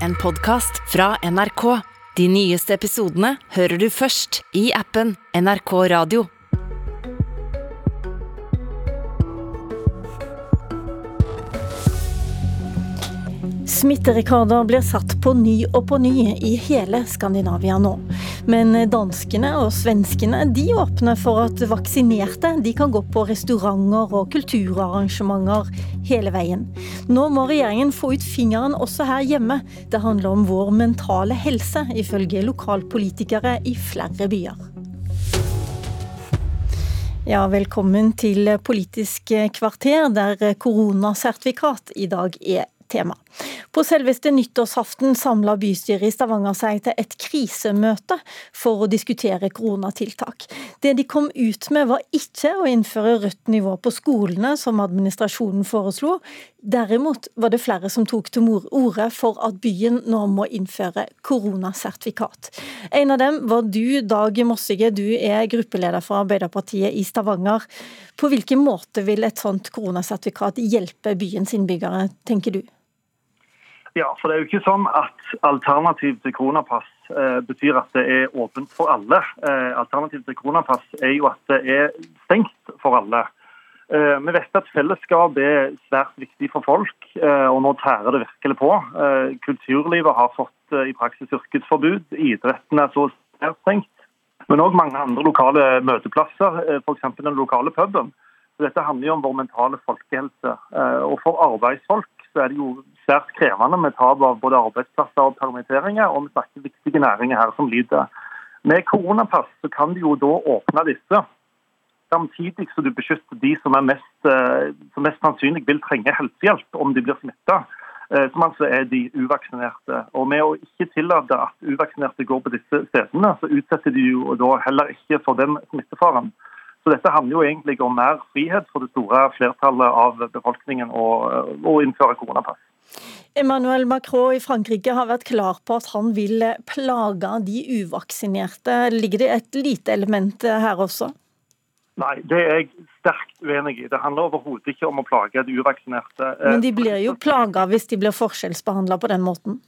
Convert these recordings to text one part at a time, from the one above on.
en podkast fra NRK. De nyeste episodene hører du først i appen NRK Radio. Smitterekorder blir satt på ny og på ny i hele Skandinavia nå. Men danskene og svenskene de åpner for at vaksinerte de kan gå på restauranter og kulturarrangementer hele veien. Nå må regjeringen få ut fingeren også her hjemme. Det handler om vår mentale helse, ifølge lokalpolitikere i flere byer. Ja, velkommen til Politisk kvarter, der koronasertifikat i dag er tema. På selveste nyttårsaften samla bystyret i Stavanger seg til et krisemøte for å diskutere koronatiltak. Det de kom ut med var ikke å innføre rødt nivå på skolene, som administrasjonen foreslo. Derimot var det flere som tok til orde for at byen nå må innføre koronasertifikat. En av dem var du, Dag Mossige. Du er gruppeleder for Arbeiderpartiet i Stavanger. På hvilken måte vil et sånt koronasertifikat hjelpe byens innbyggere, tenker du? Ja, for det er jo ikke sånn at alternativ til koronapass eh, betyr at det er åpent for alle. Eh, alternativ til koronapass er jo at det er stengt for alle. Eh, vi vet at fellesskap er svært viktig for folk, eh, og nå tærer det virkelig på. Eh, kulturlivet har fått eh, i praksis yrkesforbud. Idretten er så stengt. Men òg mange andre lokale møteplasser, f.eks. den lokale puben. Så dette handler jo om vår mentale folkehelse. Og for arbeidsfolk så er det jo svært krevende med tap av både arbeidsplasser og permitteringer, og vi snakker viktige næringer her som lider. Med koronapass så kan du jo da åpne disse, samtidig som du beskytter de som, mest, eh, som mest sannsynlig vil trenge helsehjelp om de blir smitta, eh, som altså er de uvaksinerte. Og Med å ikke tillate at uvaksinerte går på disse stedene, så utsetter de jo da heller ikke for den smittefaren. Så Dette handler jo egentlig om mer frihet for det store flertallet av befolkningen å innføre koronapass. Emmanuel Macron i Frankrike har vært klar på at han vil plage de uvaksinerte. Ligger det et lite element her også? Nei, det er jeg sterkt uenig i. Det handler overhodet ikke om å plage de uvaksinerte. Men de blir jo plaga hvis de blir forskjellsbehandla på den måten?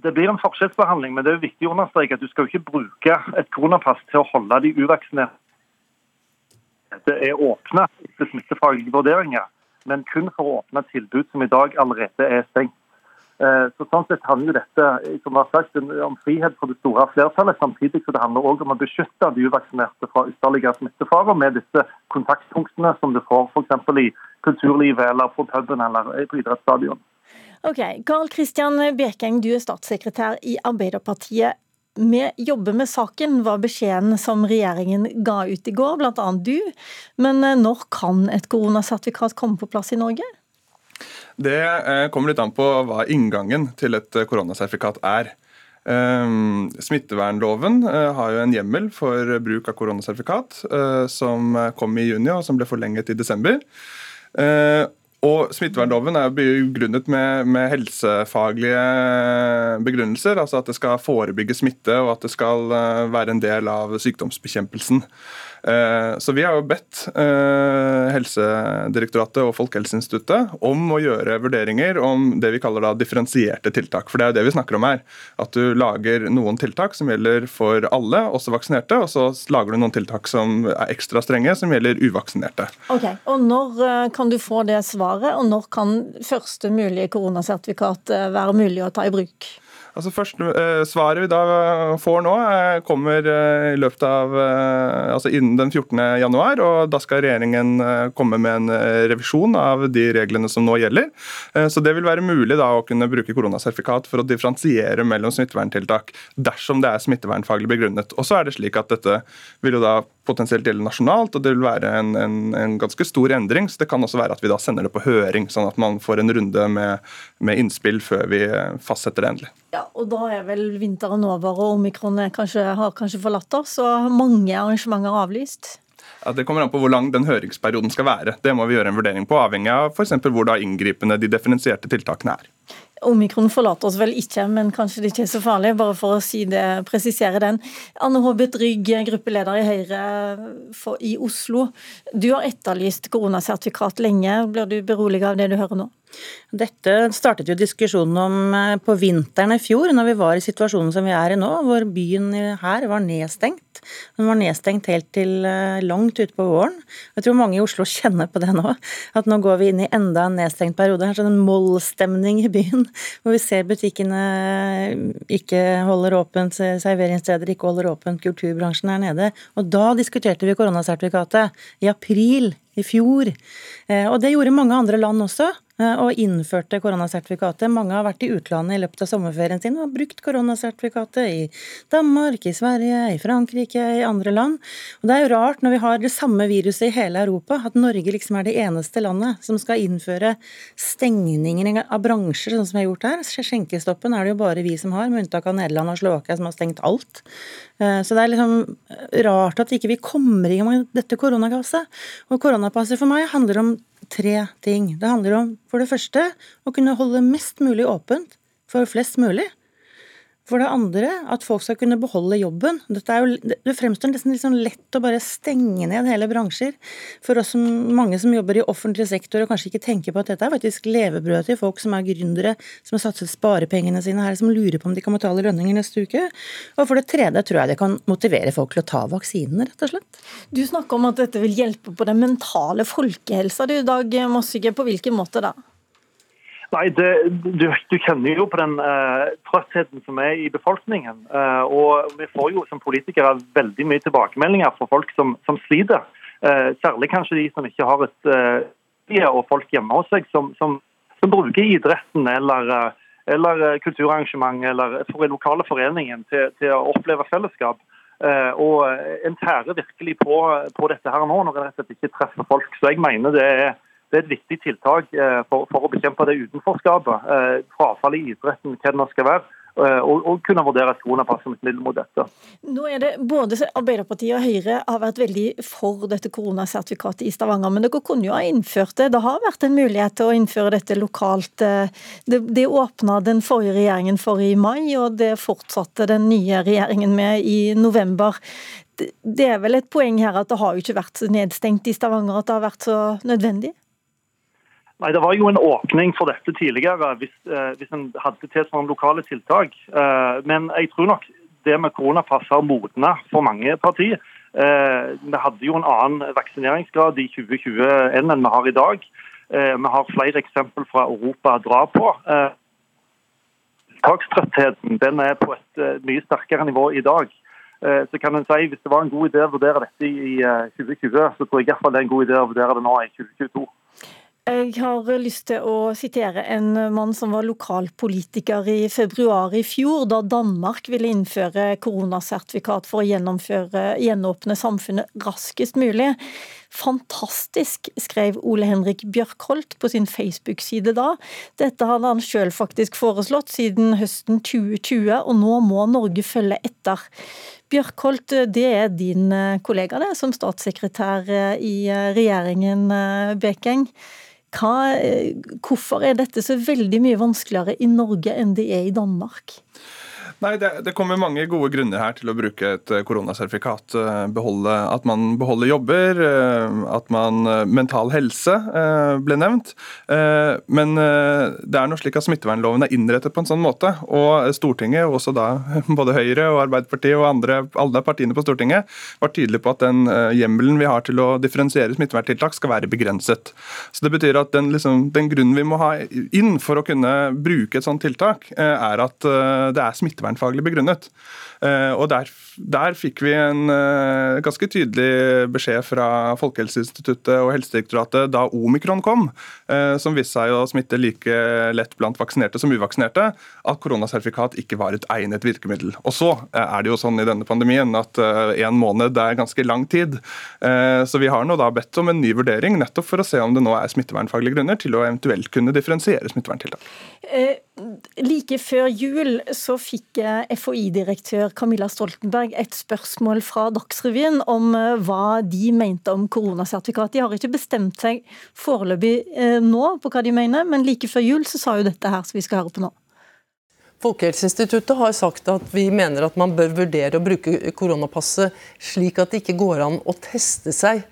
Det blir en forskjellsbehandling, men det er viktig å understreke at du skal ikke bruke et koronapass til å holde de uvaksinerte det er åpne etter smittefaglige vurderinger, men kun for å åpne tilbud som i dag allerede er stengt. Eh, så sånn sett handler dette som har sagt, om frihet for det store flertallet, samtidig som det handler også om å beskytte de uvaksinerte fra ytterligere smittefarer med disse kontaktpunktene som du får f.eks. i kulturlivet eller på puben eller på idrettsstadion. Ok, Karl Kristian Bekeng, du er statssekretær i Arbeiderpartiet. Vi jobber med saken, var beskjeden som regjeringen ga ut i går, bl.a. du. Men eh, når kan et koronasertifikat komme på plass i Norge? Det eh, kommer litt an på hva inngangen til et eh, koronasertifikat er. Smittevernloven har jo en hjemmel for bruk av koronasertifikat, som kom i juni og som ble forlenget i desember. Og Smittevernloven er begrunnet med, med, helsefaglige begrunnelser. altså At det skal forebygge smitte og at det skal eh, være en del av sykdomsbekjempelsen. Eh, så vi har jo bedt eh, Helsedirektoratet og Folkehelseinstituttet om å gjøre vurderinger om det vi kaller da differensierte tiltak. For det er jo det vi snakker om her. At du lager noen tiltak som gjelder for alle, også vaksinerte, og så lager du noen tiltak som er ekstra strenge, som gjelder uvaksinerte. Ok, og Når eh, kan du få det svaret, og når kan første mulige koronasertifikat være mulig å ta i bruk? Altså først, eh, Svaret vi da får nå, eh, kommer eh, i løpet av altså innen den 14. januar. og Da skal regjeringen komme med en revisjon av de reglene som nå gjelder. Så Det vil være mulig da å kunne bruke koronasertifikat for å differensiere mellom smitteverntiltak dersom det er smittevernfaglig begrunnet. Og så er det slik at Dette vil jo da potensielt gjelde nasjonalt, og det vil være en, en, en, ganske stor endring. så Det kan også være at vi da sender det på høring, sånn at man får en runde med, med innspill før vi fastsetter det endelig. Ja, og Da er vel vinteren over og omikron kanskje, har kanskje forlatt oss, og mange arrangementer avlyst? Ja, Det kommer an på hvor lang den høringsperioden skal være. Det må vi gjøre en vurdering på, avhengig av f.eks. hvor da inngripende de differensierte tiltakene er. Omikron forlater oss vel ikke, men kanskje det ikke er så farlig, bare for å si det, presisere den. Anne Håbet Rygg, gruppeleder i Høyre for, i Oslo. Du har etterlyst koronasertifikat lenge. Blir du beroliget av det du hører nå? Dette startet jo diskusjonen om eh, på vinteren i fjor, når vi var i situasjonen som vi er i nå, hvor byen her var nedstengt. Den var nedstengt helt til eh, langt utpå våren. Jeg tror mange i Oslo kjenner på det nå, at nå går vi inn i enda en nedstengt periode. Her sånn en mollstemning i byen, hvor vi ser butikkene ikke holder åpent, serveringssteder ikke holder åpent, kulturbransjen er nede. Og da diskuterte vi koronasertifikatet, i april i fjor. Eh, og det gjorde mange andre land også. Eh, og innførte koronasertifikatet. Mange har vært i utlandet i løpet av sommerferien sin og har brukt koronasertifikatet i Danmark, i Sverige, i Frankrike, i andre land. Og Det er jo rart når vi har det samme viruset i hele Europa, at Norge liksom er det eneste landet som skal innføre stengninger av bransjer, sånn som vi har gjort her. Skjenkestoppen er det jo bare vi som har, med unntak av Nederland og Slovakia, som har stengt alt. Eh, så det er liksom rart at ikke vi kommer i gang med dette koronagaset. Og koronapasset for meg handler om tre ting. Det handler om for det første å kunne holde mest mulig åpent for flest mulig. For det andre at folk skal kunne beholde jobben. Jo, det fremstår nesten litt sånn lett å bare stenge ned hele bransjer. For oss som, mange som jobber i offentlig sektor og kanskje ikke tenker på at dette er faktisk levebrødet til folk som er gründere, som har satset sparepengene sine her, som lurer på om de kan betale lønninger neste uke. Og for det tredje tror jeg det kan motivere folk til å ta vaksinene, rett og slett. Du snakker om at dette vil hjelpe på den mentale folkehelsa du, Dag Mossige. På hvilken måte da? Nei, det, du, du, kjenner jo på den uh, trøttheten som er i befolkningen. Uh, og Vi får jo som politikere veldig mye tilbakemeldinger fra folk som, som sliter. Uh, særlig kanskje de som ikke har et uh, og folk hjemme hos seg som, som, som bruker idretten eller, eller kulturarrangement eller for den lokale foreningen til, til å oppleve fellesskap. og En tærer virkelig på, på dette her nå, når en ikke treffer folk. Så jeg mener det er det er et viktig tiltak eh, for, for å bekjempe det utenforskapet. Frafallet frafall i idretten, hva det nå skal være. Eh, og, og, kunne vurdere koronapass som et middel mot dette. Nå er det Både Arbeiderpartiet og Høyre har vært veldig for dette koronasertifikatet i Stavanger. Men dere kunne jo ha innført det. Det har vært en mulighet til å innføre dette lokalt. Det, det åpna den forrige regjeringen for i mai, og det fortsatte den nye regjeringen med i november. Det er vel et poeng her at det har jo ikke vært nedstengt i Stavanger at det har vært så nødvendig? Nei, Det var jo en åpning for dette tidligere, hvis, eh, hvis en hadde tilsvarende lokale tiltak. Eh, men jeg tror nok det med koronapass har modna for mange partier. Eh, vi hadde jo en annen vaksineringsgrad i 2021 enn vi har i dag. Eh, vi har flere eksempler fra Europa å dra på. Eh, Tiltakstrøttheten den er på et eh, mye sterkere nivå i dag. Så kan en si Hvis det var en god idé å vurdere dette i 2020, så tror jeg i hvert fall det er en god idé å vurdere det nå i 2022. Jeg har lyst til å sitere en mann som var lokalpolitiker i februar i fjor, da Danmark ville innføre koronasertifikat for å gjenåpne samfunnet raskest mulig. Fantastisk, skrev Ole Henrik Bjørkholt på sin Facebook-side da. Dette hadde han sjøl faktisk foreslått siden høsten 2020, og nå må Norge følge etter. Bjørkholt, det er din kollega det, som statssekretær i regjeringen, Bekeng. Hva, eh, hvorfor er dette så veldig mye vanskeligere i Norge enn det er i Danmark? Nei, det, det, kommer mange gode grunner her til å bruke et eh, koronasertifikat. Eh, beholde, at man beholder jobber, eh, at man Mental helse ble nevnt. Men det er noe slik at smittevernloven er innrettet på en sånn måte. Og Stortinget, også da både Høyre og Arbeiderpartiet og andre, alle partiene på Stortinget, var tydelige på at den hjemmelen vi har til å differensiere smitteverntiltak, skal være begrenset. Så det betyr at den, liksom, den grunnen vi må ha inn for å kunne bruke et sånt tiltak, er at det er smittevern smittevernfaglig begrunnet. Eh, og der, der fikk vi en eh, ganske tydelig beskjed fra Folkehelseinstituttet og Helsedirektoratet da omikron kom, eh, som viste seg å smitte like lett blant vaksinerte som uvaksinerte, at koronasertifikat ikke var et egnet virkemiddel. Og så er det jo sånn i denne pandemien at en måned er ganske lang tid. Så vi har nå da bedt om en ny vurdering, nettopp for å se om det nå er smittevernfaglige grunner til å eventuelt kunne differensiere smitteverntiltak. Like før jul så fikk FHI-direktør Camilla Stoltenberg et spørsmål fra Dagsrevyen om eh, hva de mente om koronasertifikat. De har ikke bestemt seg foreløpig eh, nå på hva de mener, men like før jul så sa jo dette her som vi skal høre på nå. Folkehelseinstituttet har sagt at vi mener at man bør vurdere å bruke koronapasset slik at det ikke går an å teste seg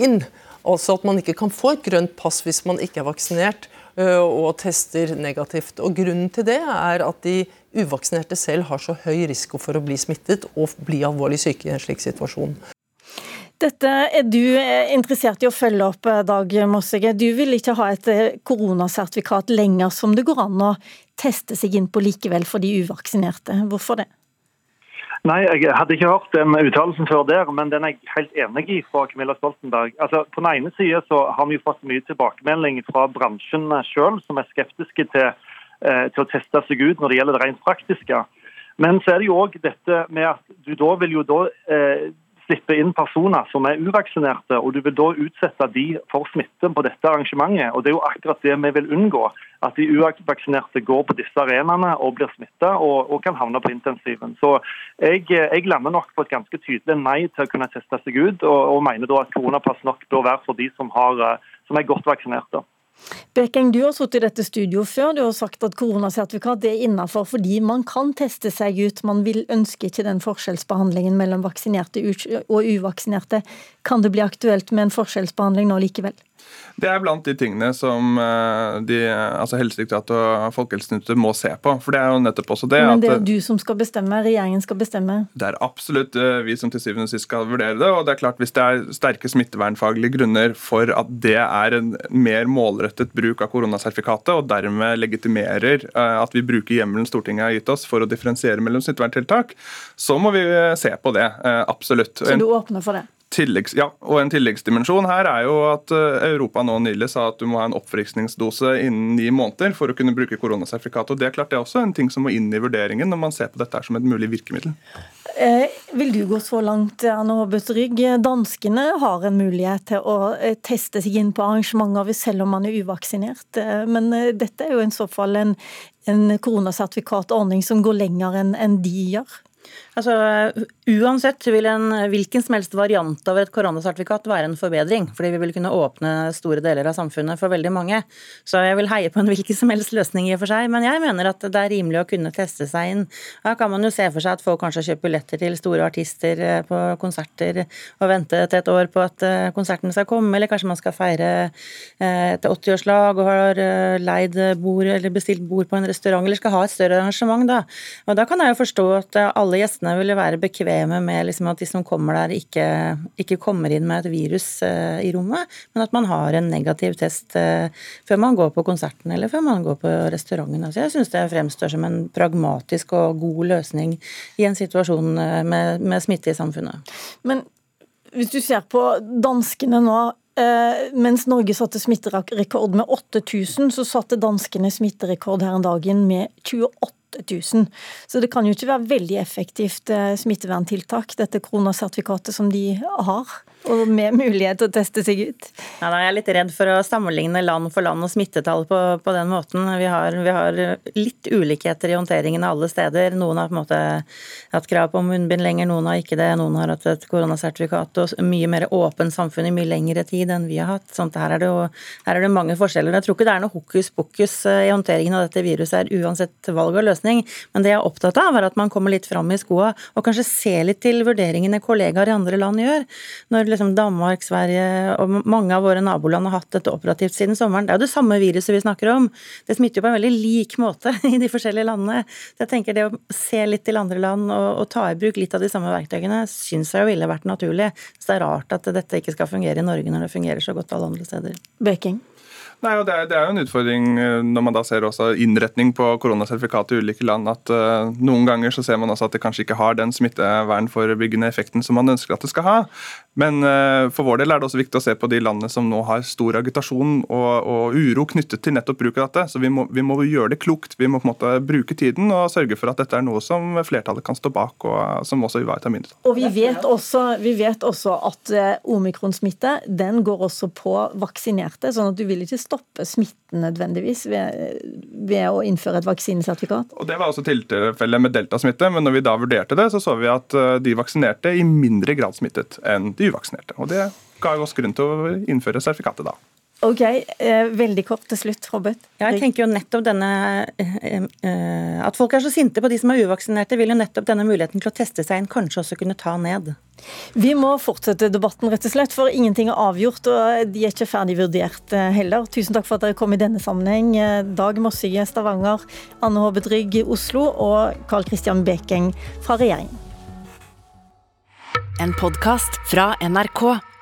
inn. Altså at man ikke kan få et grønt pass hvis man ikke er vaksinert og tester negativt. Og Grunnen til det er at de uvaksinerte selv har så høy risiko for å bli smittet og bli alvorlig syke i en slik situasjon. Dette er du interessert i å følge opp, Dag Mossige. Du vil ikke ha et koronasertifikat lenger som det går an å teste seg inn på likevel for de uvaksinerte. Hvorfor det? Nei, Jeg hadde ikke hørt den uttalelsen før der, men den er jeg helt enig i fra Camilla Stoltenberg. Altså, På den ene siden så har vi jo fått mye tilbakemelding fra bransjen selv, som er skeptiske til, eh, til, å teste seg ut når det gjelder det rent praktiske. Men så er det jo òg dette med at du da vil jo da eh, slippe inn personer som er uvaksinerte, og du vil da utsette de for smitte på dette arrangementet. og Det er jo akkurat det vi vil unngå. At de uvaksinerte går på disse arenaene og blir smitta og, og, kan havne på intensiven. Så jeg, jeg, lander nok på et ganske tydelig nei til å kunne teste seg ut, og, og mener da at koronapass nok bør være for de som, har, som er godt vaksinerte. Bekeng, du har sittet i dette studioet før. Du har sagt at koronasertifikat er innenfor fordi man kan teste seg ut. Man vil ønske ikke den forskjellsbehandlingen mellom vaksinerte og uvaksinerte. Kan det bli aktuelt med en forskjellsbehandling nå likevel? Det er blant de tingene som eh, de, altså Helsedirektoratet og Folkehelseinstituttet må se på. for det er jo nettopp også det Men det er du som skal bestemme, regjeringen skal bestemme? Det er absolutt eh, vi som til syvende og sist skal vurdere det. og det er klart Hvis det er sterke smittevernfaglige grunner for at det er en mer målrettet bruk av koronasertifikatet, og dermed legitimerer eh, at vi bruker hjemmelen Stortinget har gitt oss for å differensiere mellom smitteverntiltak, så må vi se på det. Absolutt. Så du åpner for det? Tilleggs, ja, og En tilleggsdimensjon her er jo at eh, Europa nå nylig sa at du må ha en oppfriskningsdose innen ni måneder for å kunne bruke koronasertifikat. og Det er klart det er også en ting som må inn i vurderingen når man ser på dette som et mulig virkemiddel. Eh, vil du gå så langt, Anne Håbøs Rygg? Danskene har en mulighet til å eh, teste seg inn på arrangementer selv om man er uvaksinert. Eh, men dette er jo i så fall en, en koronasertifikatordning som går lenger enn en de gjør. Altså, Uansett vil en hvilken som helst variant av et koronasertifikat være en forbedring. Fordi vi vil kunne åpne store deler av samfunnet for veldig mange. Så jeg vil heie på en hvilken som helst løsning i og for seg. Men jeg mener at det er rimelig å kunne teste seg inn. Da kan man jo se for seg at folk kanskje kjøper billetter til store artister eh, på konserter og vente til et år på at eh, konserten skal komme, eller kanskje man skal feire eh, et 80-årslag og har leid bord eller bestilt bord på en restaurant, eller skal ha et større arrangement, da. Og da kan jeg jo forstå at alle gjestene ville være bekvemme med liksom at de som kommer der, ikke, ikke, kommer inn med et virus uh, i rommet, men at man har en negativ test uh, før man går på konserten eller før man går på restauranten. Altså, jeg syns det fremstår som en pragmatisk og god løsning i en situasjon uh, med, med smitte i samfunnet. Men hvis du ser på danskene nå mens Norge satte smitterekord med 8000, så satte danskene smitterekord her en dagen med 28 8000. Så det kan jo ikke være veldig effektivt eh, smitteverntiltak, dette koronasertifikatet som de har og med mulighet til å teste seg ut? Ja, da er litt redd for å sammenligne land for land og smittetall på, på den måten. Vi har, vi har, litt ulikheter i håndteringen av alle steder. Noen har på en måte hatt krav på munnbind lenger, noen har ikke det. Noen har hatt et koronasertifikat og mye mer åpent samfunn i mye lengre tid enn vi har hatt. Sånn, her, er det jo, her er det mange forskjeller. Jeg tror ikke det er noe hokus pokus eh, i håndteringen av dette viruset uansett valg og løsning. Men det jeg er opptatt av, er at man kommer litt fram i skoa og kanskje ser litt til vurderingene kollegaer i andre land gjør. Når liksom Danmark, Sverige og mange av våre naboland har hatt dette operativt siden sommeren. Det er jo det samme viruset vi snakker om. Det smitter jo på en veldig lik måte i de forskjellige landene. Så jeg tenker Det å se litt til andre land og, og ta i bruk litt av de samme verktøyene, syns jeg jo ville vært naturlig. Så det er rart at dette ikke skal fungere i Norge når det fungerer så godt alle andre steder. Beking. Nei, og det er, det er, jo en utfordring eh, når man da ser også innretning på koronasertifikat i ulike land. at uh, Noen ganger så ser man også at det kanskje ikke har den smittevernforebyggende effekten som man ønsker at det skal ha. Men uh, for vår del er det også viktig å se på de landene som nå har stor agitasjon og, og uro knyttet til nettopp bruk av dette. Så vi må, vi må, gjøre det klokt. Vi må på en måte bruke tiden og sørge for at dette er noe som flertallet kan stå bak, og som også ivaretar mindretall. Og vi vet også, vi vet også at uh, omikronsmitte den går også på vaksinerte, sånn at du vil ikke stoppe smitten nødvendigvis ved, ved å innføre et vaksinesertifikat. Og Det var også tilfellet med deltasmitte, men når vi da vurderte det, så så vi at uh, de vaksinerte i mindre grad smittet enn de uvaksinerte. Og Det ga oss grunn til å innføre sertifikatet da. Ok, eh, Veldig kort til slutt, Robert. Ja, jeg tenker jo nettopp denne eh, eh, At folk er så sinte på de som er uvaksinerte, vil jo nettopp denne muligheten til å teste seg inn kanskje også kunne ta ned. Vi må fortsette debatten, rett og slett, for ingenting er avgjort. Og de er ikke ferdig vurdert heller. Tusen takk for at dere kom i denne sammenheng. Dag Mossige, Stavanger, Anne Håbe Drygg, Oslo og Karl Christian Bekeng fra regjeringen. En podkast fra NRK.